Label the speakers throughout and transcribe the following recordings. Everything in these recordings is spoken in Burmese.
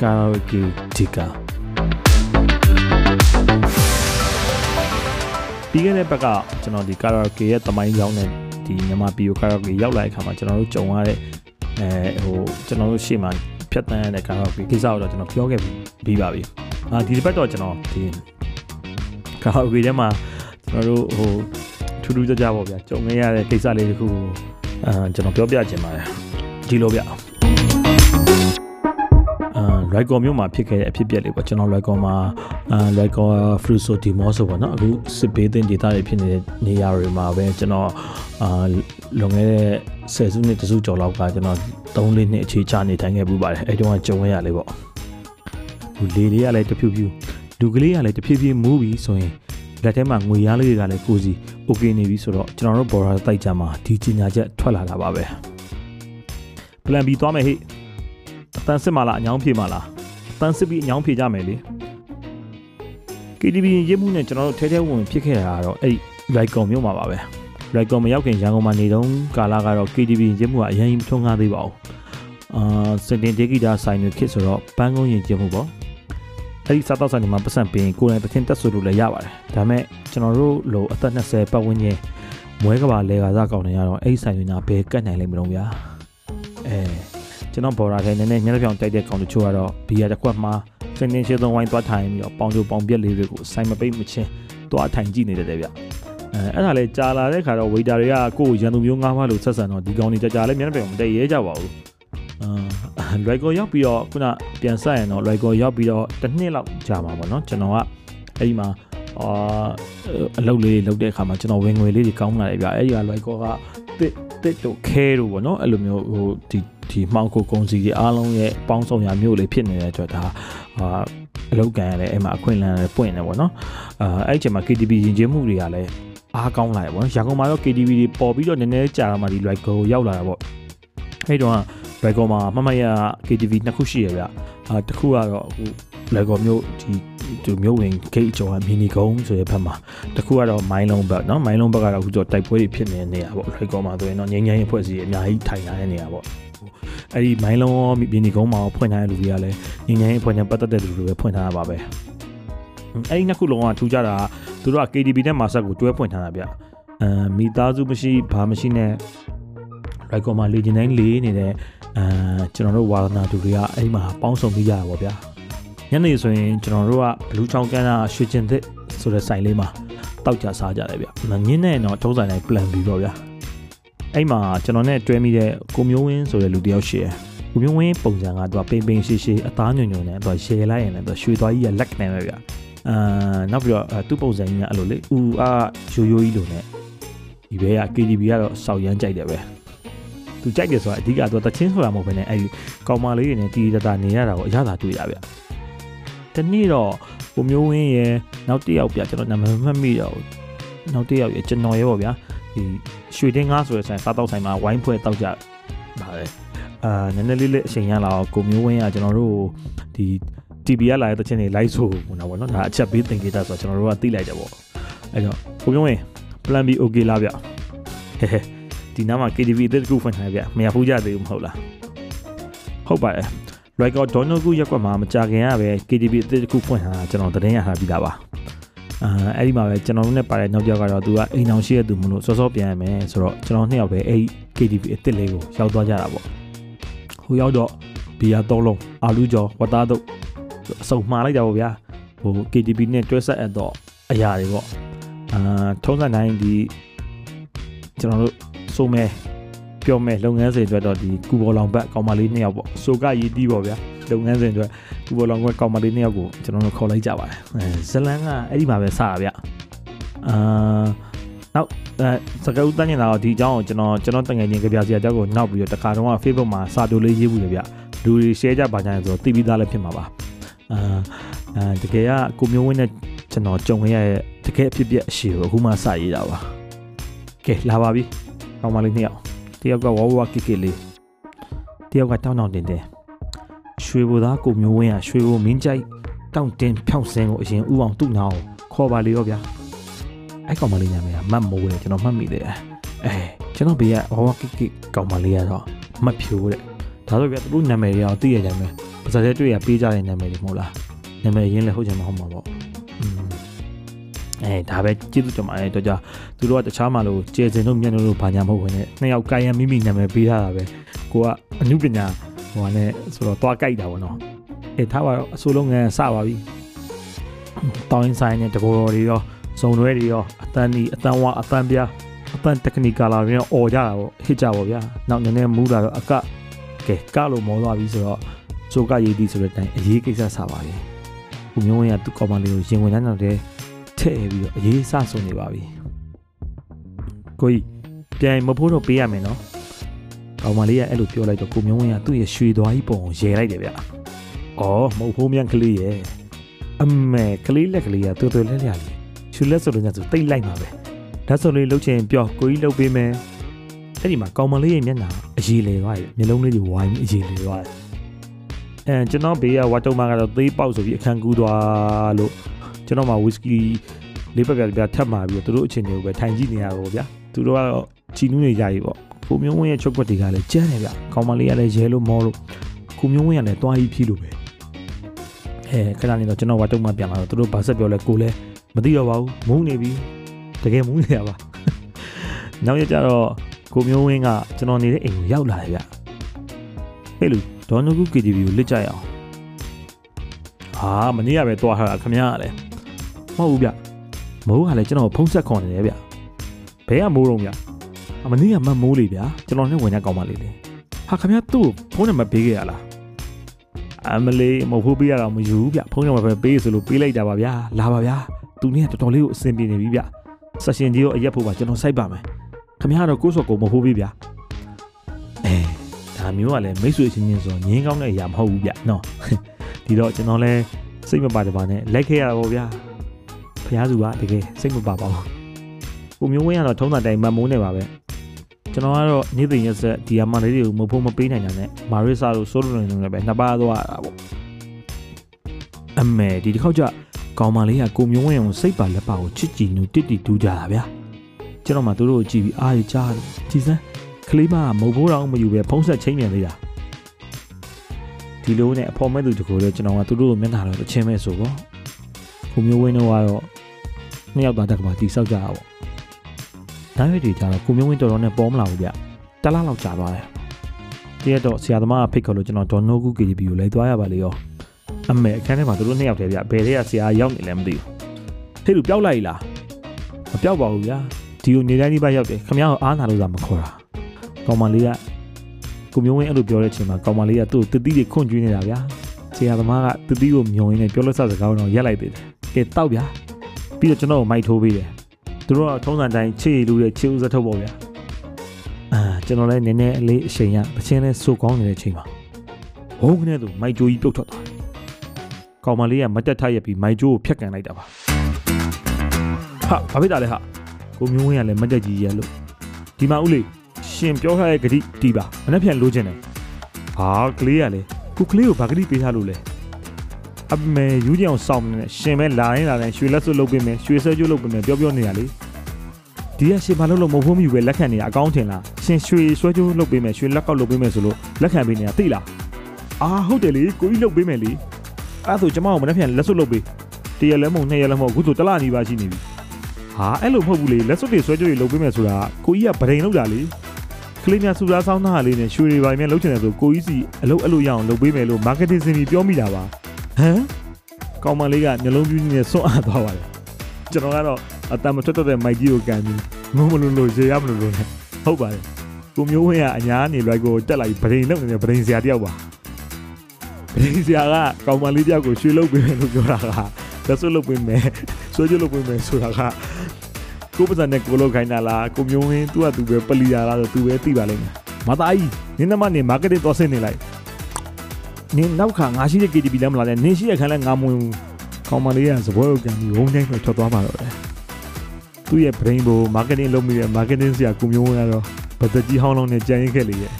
Speaker 1: Karaoke Tika ပြီးခဲ့တဲ့ဘက်ကကျွန်တော်ဒီ Karaoke ရဲ့တမိုင်းရောက်တဲ့ဒီမြန်မာပြည်ကို Karaoke ရောက်လာတဲ့အခါမှာကျွန်တော်တို့ကြုံရတဲ့အဲဟိုကျွန်တော်တို့ရှေ့မှာဖြတ်တန်းရတဲ့ Karaoke ကိစ္စကိုတော့ကျွန်တော်ပြောခဲ့ပြီးပါပြီ။အာဒီတစ်ပတ်တော့ကျွန်တော်ဒီ Karaoke ထဲမှာကျွန်တော်တို့ဟိုထူးထူးခြားခြားပေါ့ဗျာကြုံခဲ့ရတဲ့ကိစ္စလေးတခုကိုအာကျွန်တော်ပြောပြချင်ပါတယ်ဒီလိုဗျ အာရိုက်ကော်မြို့မှာဖြစ်ခဲ့တဲ့အဖြစ်အပျက်လေးပေါ့ကျွန်တော်ရိုက်ကော်မှာအာရိုက်ကော်ဖရူဆိုဒီမော့ဆိုပေါ့နော်အခုစစ်ဘေးတင်ဒေသတွေဖြစ်နေတဲ့နေရာတွေမှာပဲကျွန်တော်အာလွန်ခဲ့တဲ့ဆယ်စုနှစ်တစုကျော်လောက်ကကျွန်တော်3လေးနှစ်အခြေချနေထိုင်ခဲ့ပူပါတယ်အဲတုန်းကကြုံရရလေးပေါ့ဟိုလေလေးကလည်းတဖြူဖြူလူကလေးကလည်းတဖြည်းဖြည်းမူးပြီးဆိုရင်လက်ထဲမှာငွေရလေးတွေကလည်းကိုစီโอเคနေပြီဆိုတော့ကျွန်တော်တို့ဘော်ဒါတိုက်ကြမှာဒီကြီးညာချက်ထွက်လာတာပါပဲ plan B သွားမယ်ဟိအ တန်းစစ်မလားအညောင်းဖြေမလားအတန်းစစ်ပြီးအညောင်းဖြေကြမယ်လေ KTV ရစ်မှုနဲ့ကျွန်တော်တို့ထဲထဲဝင်ဖြစ်ခဲ့တာကတော့အဲ့ Lycon မြို့မှာပါပဲ Lycon မရောက်ခင်ရန်ကုန်မှာနေတုန်းကာလကတော့ KTV ရစ်မှုကအရင်ထုံးကားသေးပါဘူးအာစင်တင်ဒေဂီတာဆိုင်တွေခစ်ဆိုတော့ပန်းကုန်းရင်ကျင်းမှုပေါ့အဲ့ဒီစားတော့ဆိုင်တွေမှာပတ်စံပင်ကိုယ်တိုင်တခင်တက်ဆိုလို့လည်းရပါတယ်ဒါပေမဲ့ကျွန်တော်တို့လိုအသက်20ပတ်ဝန်းကျင်မွဲကဘာလဲကားစားကောင်းနေရတော့အဲ့ဒီဆိုင်တွေနာဘယ်ကတ်နိုင်လိမ့်မလို့ဗျာအဲ ကျွန်တော်ဘော်ဒါထဲနည်းနည်းညနေပြောင်တိုက်တဲ့ကောင်တချို့ကတော့ဘီယာတစ်ခွက်မှာစင်းနေရှင်းသုံးဝိုင်းသွားထိုင်ပြီးတော့ပေါင်ချိုပေါင်ပြက်လေးတွေကိုဆိုင်မပိတ်မချင်းသွားထိုင်ကြည့်နေတယ်တဲ့ဗျအဲအဲ့ဒါလေကြာလာတဲ့ခါတော့ဝေတာတွေကကိုယ်ရန်သူမျိုးငားဖားလို့ဆက်ဆံတော့ဒီကောင်တွေကြာကြာလေးမျက်နှာပြောင်မတည့်ရဲကြပါဘူးအာလွိုက်ကောရောက်ပြီးတော့ခုနပြန်ဆက်ရင်တော့လွိုက်ကောရောက်ပြီးတော့တစ်နှစ်လောက်ကြာမှာပေါ့နော်ကျွန်တော်ကအဲ့ဒီမှာအာအလုပ်လေးလုပ်တဲ့အခါမှာကျွန်တော်ဝင်ငွေလေးတွေကောင်းလာတယ်ဗျအဲ့ဒီကလွိုက်ကောကတစ် တစ်တို့ခဲတို့ပေါ့နော်အဲ့လိုမျိုးဟိုဒီဒီမှောင်ကိုကုံစီတွေအားလုံးရဲ့ပေါင်းစုံရမျိုးလေးဖြစ်နေတဲ့အတွက်ဒါအာအလောက်ကန်ရတယ်အဲ့မှာအခွင့်အလမ်းတွေပွင့်နေပေါ့နော်အာအဲ့ဒီချိန်မှာ KTB ယဉ်ကျေးမှုတွေကလည်းအားကောင်းလာတယ်ပေါ့နော်ရန်ကုန်မှာတော့ KTB တွေပေါ်ပြီးတော့နည်းနည်းကြာလာမှဒီ like ကိုရောက်လာတာပေါ့အဲ့တော့ like ကိုမှာမမရ KTV နှစ်ခုရှိရဗျအာတစ်ခုကတော့အခု like ကိုမျိုးဒီ ဒီမျိုးဝင် gate ကျော်ကမီနီကုန်းဆိုတဲ့ဘက်မှာတစ်ခုကတော့မိုင်းလုံးဘက်เนาะမိုင်းလုံးဘက်ကတော့အခုကျော်တိုက်ပွဲတွေဖြစ်နေတဲ့နေရာပေါ့ like ကိုမှာဆိုရင်တော့ငင်းငင်းဖွဲ့စည်းအများကြီးထိုင်လာတဲ့နေရာပေါ့အဲ့ဒီမိုင်းလုံးရောမီနီကုန်းမှာဖွင့်ထားတဲ့လူတွေကလည်းငင်းငင်းဖွဲ့နေပတ်သက်တဲ့လူတွေပဲဖွင့်ထားတာပါပဲအဲ့ဒီနှစ်ခုလုံးကထူးကြတာသူတို့က KDB နဲ့မာဆက်ကိုတွဲဖွင့်ထားတာဗျအဲမိသားစုမရှိဘာမရှိနဲ့ right ကောမှာလေဂျင်တိုင်းလေးနေတဲ့အဲကျွန်တော်တို့ဝါသနာသူတွေကအဲ့ဒီမှာပေါင်းစုံပြီးကြတာပေါ့ဗျာ ညနေဆိုရင်ကျွန်တော်တို့ကဘလူးချောင်းကန်းကရွှေကျင်သစ်ဆိုတဲ့ဆိုင်လေးမှာတောက်ကြစားကြတယ်ဗျမငင်းနဲ့တော့ထုံးဆိုင်တိုင်း plan ပြီးတော့ဗျာအဲ့မှာကျွန်တော်နဲ့တွဲမိတဲ့ကိုမျိုးဝင်းဆိုတဲ့လူတယောက်ရှိတယ်ကိုမျိုးဝင်းပုံစံကသူကပိန်ပိန်ရှိရှိအသားညွန်ညွန်နဲ့သူကရှယ်လိုက်ရင်လည်းသူရွှေသွားကြီးကလက်ကနေပဲဗျာအာနောက်ပြီးတော့သူ့ပုံစံကြီးကအဲ့လိုလေဦးအားရိုးရိုးကြီးလိုနဲ့ဒီဘဲက KDB ကတော့စောက်ရမ်းကြိုက်တယ်ပဲသူကြိုက်တယ်ဆိုတာအဓိကသူတချင်းဆိုတာမဟုတ်ဘဲနဲ့အဲ့ဒီကောင်မလေးတွေနဲ့တီးတတာနေရတာကိုအရသာတွေ့ရဗျ တနေ့တော့ကိုမျိုးဝင်းရဲ့နောက်တစ်ယောက်ပြကျွန်တော်နာမည်မှတ်မိတော့နောက်တစ်ယောက်ရဲ့ကျွန်တော်ရဲ့ပေါ့ဗျာဒီရွှေတင်းငါဆိုတဲ့ဆိုင်စားတော့ဆိုင်မှာဝိုင်းဖွဲ့တောက်ကြပါတယ်အာနည်းနည်းလေးလေးအချိန်ရလာတော့ကိုမျိုးဝင်းကကျွန်တော်တို့ဒီ TB ရလာတဲ့တချင်းတွေလိုက်ဆိုဟိုနော်ဗောနော်ဒါအချက်ပေးသင်ခဲ့တာဆိုတော့ကျွန်တော်တို့ကသိလိုက်တယ်ဗောအဲ့တော့ကိုမျိုးဝင်း plan B okay လားဗျဟဲဟဲဒီနားမှာ KTV အသစ်တစ်ခုဖွင့်ထားဗျမရဖူးကြသေးဘူးမဟုတ်လားဟုတ်ပါတယ် record donor ကူရက်ကွက်မှာမကြခင်ရပဲ KTV အသစ်တစ်ခုဖွင့်ထားတာကျွန်တော်သတင်းရထားပြီးသားပါအာအဲ့ဒီမှာပဲကျွန်တော်တို့နဲ့ပါတဲ့နောက်တစ်ယောက်ကတော့သူကအိမ်အောင်ရှိရသူမလို့စောစောပြန်ရမယ်ဆိုတော့ကျွန်တော်နှစ်ယောက်ပဲအဲ့ KTV အသစ်လေးကိုရောက်သွားကြတာပေါ့ဟိုရောက်တော့ဘီယာသုံးလုံးအာလူကျော်ဝတ်သားတို့အစုံမှားလိုက်တာပေါ့ဗျာဟို KTV နဲ့တွဲဆက်အပ်တော့အရာတွေပေါ့အာထုံးစံတိုင်းဒီကျွန်တော်တို့စိုးမဲ ပြောမဲလုပ်ငန်းစဉ်အတွက်တော့ဒီကူဘော်လောင်ဘက်ကောင်မလေးနှစ်ယောက်ပေါ့ဆိုကရည်တီးပေါ့ဗျာလုပ်ငန်းစဉ်အတွက်ကူဘော်လောင်ဘက်ကောင်မလေးနှစ်ယောက်ကိုကျွန်တော်တို့ခေါ်လိုက်ကြပါတယ်အဲဇလန်ကအဲ့ဒီမှာပဲစတာဗျအာနောက်အဲစကားဦးတန်းနေတာတော့ဒီအကြောင်းကိုကျွန်တော်ကျွန်တော်တငယ်ချင်းကြပြစီအကြောင်းကိုနောက်ပြီးတော့တခါတော့ Facebook မှာစာတိုလေးရေးဘူးလေဗျလူတွေ share ကြပါကြရင်ဆိုတော့သိပြီးသားလည်းဖြစ်မှာပါအာအဲတကယ်ကကိုမျိုးဝင်းနဲ့ကျွန်တော်ကြုံခဲ့ရတဲ့တကယ်အဖြစ်ပြက်အရှိကိုအခုမှစရေးတာပါကဲလာပါပြီကောင်းပါလိမ့်နှစ်ယောက် တယောက်ကဝဝကိကိလေးတယောက်ကတောင်းတောင်းတင်တင်ရွှေဘူသားကိုမျိုးဝင်းကရွှေဘူမင်းကြိုက်တောင်းတင်ဖြောင်းစင်းကိုအရင်ဥအောင်သူ့နာကိုခေါ်ပါလေရောဗျာအဲ့ကောင်မလေးညာမည်ကမတ်မိုးတယ်ကျွန်တော်မှတ်မိတယ်အဲကျွန်တော်ဘေးကဝဝကိကိကောင်မလေးကတော့မတ်ဖြိုးတဲ့ဒါဆိုဗျာသူတို့နာမည်တွေအောင်သိရကြမယ်ဘပါဇက်တွေးရပေးကြတဲ့နာမည်တွေမဟုတ်လားနာမည်ရင်းလည်းဟုတ်ချင်မဟုတ်မှာပေါ့ အဲဒါပဲကျေးဇူးတင်ပါတယ်တော့ကြသူတို့ကတခြားမှလို့ကျေစင်တို့မျက်နှာတို့ဘာညာမဟုတ်ဘူးနဲ့နှစ်ယောက်ကိုင်ရမိမိနာမည်ပေးထားတာပဲကိုကအမှုပညာဟိုကလည်းဆိုတော့တွားကြိုက်တာပေါ့နော်အဲထားပါတော့အစိုးလုံးငန်းစပါပြီတောင်းဆိုင်နဲ့တဘောတော်တွေရောစုံရွဲတွေရောအတန်းဒီအတန်းဝအတန်းပြားအတန်း technical လာရင်អော်ကြတာပေါ့ဟစ်ကြပါဗျာနောက်နည်းနည်းမူးလာတော့အကကဲကလို့မောသွားပြီဆိုတော့စိုးကရေးသည်ဆိုတဲ့အတိုင်းအရေးကိစ္စစပါပြီကိုမျိုးဝင်းကသူ့ကောင်မလေးကိုရင်ဝင်တဲ့တဲ့ ထည့်ပြီးတော့အရေးစဆုံနေပါပြီကိုကြီးပြန်မဖို့တော့ပေးရမယ်နော်ကောင်မလေးကအဲ့လိုပြောလိုက်တော့ကိုမျိုးဝင်းကသူ့ရဲ့ရွှေသွားကြီးပုံကိုရေလိုက်တယ်ဗျ။အော်မဟုတ်ဖို့မြန်ကလေးရဲ့အမေကလေးလက်ကလေးကတူတူလဲလျာလေးရွှေလက်ဆိုလို့ညဆိုတိတ်လိုက်မှာပဲ။ဓာတ်ဆိုလေးလှုပ်ချင်ပြောကိုကြီးလှုပ်ပေးမယ်။အဲ့ဒီမှာကောင်မလေးရဲ့မျက်နှာအရေးလေသွားတယ်မျိုးလုံးလေးတွေဝိုင်းအရေးလေသွားတယ်။အဲကျွန်တော်ဘေးကဝါတုံးမကတော့သေးပေါက်ဆိုပြီးအခန်းကူးသွားလို့ ကျွန်တော်မှဝီစကီလေးပတ်ပြပြထပ်มาပြီးတော့သူတို့အချင်းတွေကိုပဲထိုင်ကြည့်နေရတော့ဗျာသူတို့ကတော့ချီနူးနေကြပြီပေါ့ကိုမျိုးဝင်းရဲ့ချုပ်ွက်တွေကလည်းကျန်းတယ်ဗျခေါင်းမလေးကလည်းရဲလို့မောလို့ကိုမျိုးဝင်းကလည်းတွားကြီးဖြီးလို့ပဲအဲခဏနေတော့ကျွန်တော်ဝတ်တုံးမှပြန်လာတော့သူတို့ဗာဆက်ပြောလဲကိုလည်းမသိတော့ပါဘူးမုန်းနေပြီတကယ်မုန်းနေရပါနောက်ရကြတော့ကိုမျိုးဝင်းကကျွန်တော်နေတဲ့အိမ်ကိုရောက်လာတယ်ဗျဟဲ့လူဒေါ်နုကု KTV ကိုလစ်ကြရအောင်ဟာမနေ့ကပဲတွားထားတာခမရလည်း မဟုတ်ဘူးဗျမိုးကလည်းကျွန်တော်ဖုံးဆက်ခေါ်နေတယ်ဗျဘဲကမိုးတော့ဗျအမနေ့ကမမိုးလေဗျာကျွန်တော်နဲ့ဝင်ရကောင်းပါလေလေဟာခင်ဗျားသူ့ဖုန်းနံပါတ်ပေးခဲ့ရလားအမလေးမဟုတ်ပေးရတာမယူဘူးဗျဖုန်းနံပါတ်ပဲပေးဆိုလို့ပေးလိုက်တာပါဗျာလာပါဗျာသူနဲ့တော်တော်လေးကိုအဆင်ပြေနေပြီဗျဆက်ရှင်ကြီးကိုအရက်ဖို့ပါကျွန်တော်စိုက်ပါမယ်ခင်ဗျားတော့ကိုယ့်စော်ကိုမဟုတ်ပေးဗျာအဲဒါမျိုးကလည်းမိတ်ဆွေချင်းချင်းဆိုငင်းကောင်းတဲ့အရာမဟုတ်ဘူးဗျနော်ဒီတော့ကျွန်တော်လဲစိတ်မပါတပါနဲ့လိုက်ခဲ့ရပါဗျာ ဖះစုပါတကယ်စိတ်မပါပါဘူးကိုမျိုးဝင်းကတော့ထုံးတာတိုင်မမိုးနေပါပဲကျွန်တော်ကတော့နေ့သိရက်ဆက်ဒီအမလေးတွေကိုမဖို့မပေးနိုင်တာနဲ့မာရစ်ဆာတို့ဆိုလိုနေနေလည်းပဲနှစ်ပါးသွားတာပေါ့အမေဒီတစ်ခေါက်ကျကောင်မလေးကကိုမျိုးဝင်းအောင်စိတ်ပါလက်ပါကိုချစ်ကြည်နူတစ်တီတူးကြတာဗျာကျွန်တော်မှသူတို့ကိုကြည့်ပြီးအားရကြားတယ်ကြည်စမ်းကလေးမကမဟုတ်တော့မယူပဲဖုံးဆက်ချင်းမြန်သေးတာဒီလိုနဲ့အဖော်မဲ့သူတကူလေကျွန်တော်ကသူတို့ကိုမျက်နှာတော့အချင်းမဲ့ဆိုပေါ့ကိုမျိုးဝင်းတို့ကတော့ နှစ်ယောက်သားတက်ကပါတီဆောက်ကြတာပေါ့နိုင်ရွက်တွေကြတော့ကိုမျိုးဝင်းတော်တော်နဲ့ပေါ်မလာဘူးဗျတလားလောက်ကြာသွားတယ်တရက်တော့ဆရာသမားကဖိတ်ခေါ်လို့ကျွန်တော်ဒေါ်နိုဂူ KDB ကိုလိုက်သွားရပါလေရောအမေအခန်းထဲမှာသူတို့နှစ်ယောက်တည်းဗျဘယ်ထဲကဆရာရောက်နေလဲမသိဘူးဟဲ့လူပျောက်လိုက်လားမပျောက်ပါဘူးဗျာဒီကိုနေတိုင်းဒီဘက်ရောက်တယ်ခမရအောင်အားနာလို့သာမခေါ်တာကောင်မလေးကကိုမျိုးဝင်းအဲ့လိုပြောတဲ့အချိန်မှာကောင်မလေးကသူ့ကိုတတိတွေခွန့်ကျွေးနေတာဗျာဆရာသမားကတတိကိုမြုံရင်းနဲ့ပြောလို့စစကားတော့ရက်လိုက်သေးတယ်ကဲတောက်ဗျာ ပြီးတော့ကျွန်တော်ကိုမိုက်ထိုးပေးတယ်သူတို့ကထုံးစံတိုင်းချေလူတဲ့ချေဦးစထုတ်ပေါ့ဗျာအာကျွန်တော်လည်းနည်းနည်းအလေးအချိန်ရပချင်းလဲစိုးကောင်းနေတဲ့အချိန်မှာဘုံကနေသူမိုက်ဂျိုးကြီးပြုတ်ထွက်သွားတယ်ကောင်မလေးကမတက်ထရက်ပြီးမိုက်ဂျိုးကိုဖျက်ကန်လိုက်တာပါဟာဘာဖြစ်တာလဲဟာကိုမျိုးဝင်းကလည်းမတက်ကြီးရလို့ဒီမှာဦးလေးရှင်ပြောထားတဲ့ဂတိတီးပါမနေ့ပြန်လိုချင်တယ်ဟာကလေးကလည်းကိုကလေးကိုဘာဂတိပေးထားလို့လဲ အမေယူကြအောင်စောင့်နေရှင်ပဲလာရင်လာရင်ရွှေလက်စွပ်လုပ်ပေးမယ်ရွှေဆွဲကျိုးလုပ်ပေးမယ်ပြောပြောနေရလေဒီကရှင်ဘာလို့လို့မဟုတ်ဘူးမြူပဲလက်ခံနေရအကောင်းထင်လားရှင်ရွှေဆွဲကျိုးလုပ်ပေးမယ်ရွှေလက်ကောက်လုပ်ပေးမယ်ဆိုလို့လက်ခံပေးနေတာသိလားအာဟုတ်တယ်လေကိုကြီးလုပ်ပေးမယ်လေအဲ့ဆိုကျမကိုမနေ့ပြန်လက်စွပ်လုပ်ပေးတရလဲမုံနှစ်ရလဲမုံအခုဆိုတလနီးပါရှိနေပြီဟာအဲ့လိုမဟုတ်ဘူးလေလက်စွပ်တွေဆွဲကျိုးတွေလုပ်ပေးမယ်ဆိုတာကိုကြီးကဗဒိန်လုပ်တာလေကလေးများစူစားဆောင်းသားလေးနဲ့ရွှေတွေပိုင်းများလုပ်ချင်တယ်ဆိုကိုကြီးစီအလုပ်အဲ့လိုရအောင်လုပ်ပေးမယ်လို့ marketing စင်ပြီးပြောမိတာပါ ဟမ်ကောင်မလေးကမျိုးလုံးပြူးနဲ့စွန့်အားသွားပါတယ်ကျွန်တော်ကတော့အတမထွက်တော့တဲ့မိုက်ကြီးကိုကန်ပြီးငုံမလို့လို့ရေရမလို့လို့ဟုတ်ပါတယ်ကိုမျိုးဝင်းကအညာနေလွိုက်ကိုတက်လိုက်ဗဒိန်လုပ်နေတဲ့ဗဒိန်ဆရာတယောက်ပါဗဒိန်ဆရာကကောင်မလေးတယောက်ကိုရွှေလုပ်ပေးမယ်လို့ပြောတာကလက်စွပ်လုပ်ပေးမယ်ဆွဲကြလုပ်ပေးမယ်ဆိုတာကကိုပစံနဲ့ကိုလောက်ခိုင်းတာလားကိုမျိုးဝင်းသူ့ကသူပဲပလီယာလားဆိုသူပဲသိပါလိမ့်မယ်မသားကြီးနင်းသမားနေမာကတ်တော့ဆင်းနေလိုက် နင်းနောက်ခါငါရှိတဲ့ KTV လည်းမလာနဲ့နင်းရှိတဲ့ခန်းလည်းငါမဝင်ဘူးကောင်းမလေးကစပွဲကိုကန်ပြီးဝုန်းတိုင်းထွက်သွားမှာတော့တယ်သူ့ရဲ့ brain ကို marketing လုပ်မိတဲ့ marketing ဆရာကုမျိုးဝင်ကတော့ဗသက်ကြီးဟောင်းလုံးနဲ့ကြံရင်ခဲ့လေရဲ့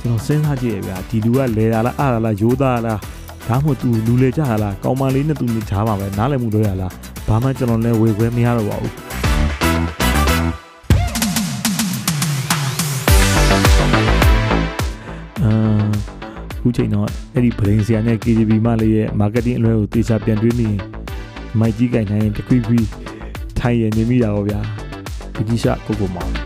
Speaker 1: ကျွန်တော်စဉ်းစားကြည့်ရဗျာဒီလူကလဲတာလားအားလားရိုးသားလားဒါမှမဟုတ်သူလူလေကြတာလားကောင်းမလေးနဲ့သူနေချားပါပဲနားလည်မှုတော့ရလားဘာမှကျွန်တော်လည်းဝေခွဲမရတော့ပါဘူး ခုချိန်တော့အဲ့ဒီ brain ဆရာနဲ့ KGB မလေးရဲ့ marketing အလွဲကိုတေချာပြန်တွေးနေမိုက်ကြီးကင်နိုင်တခွီခွီထိုင်ရနေမိတာပေါ့ဗျာဒီကြီးရှာကိုကိုမောင်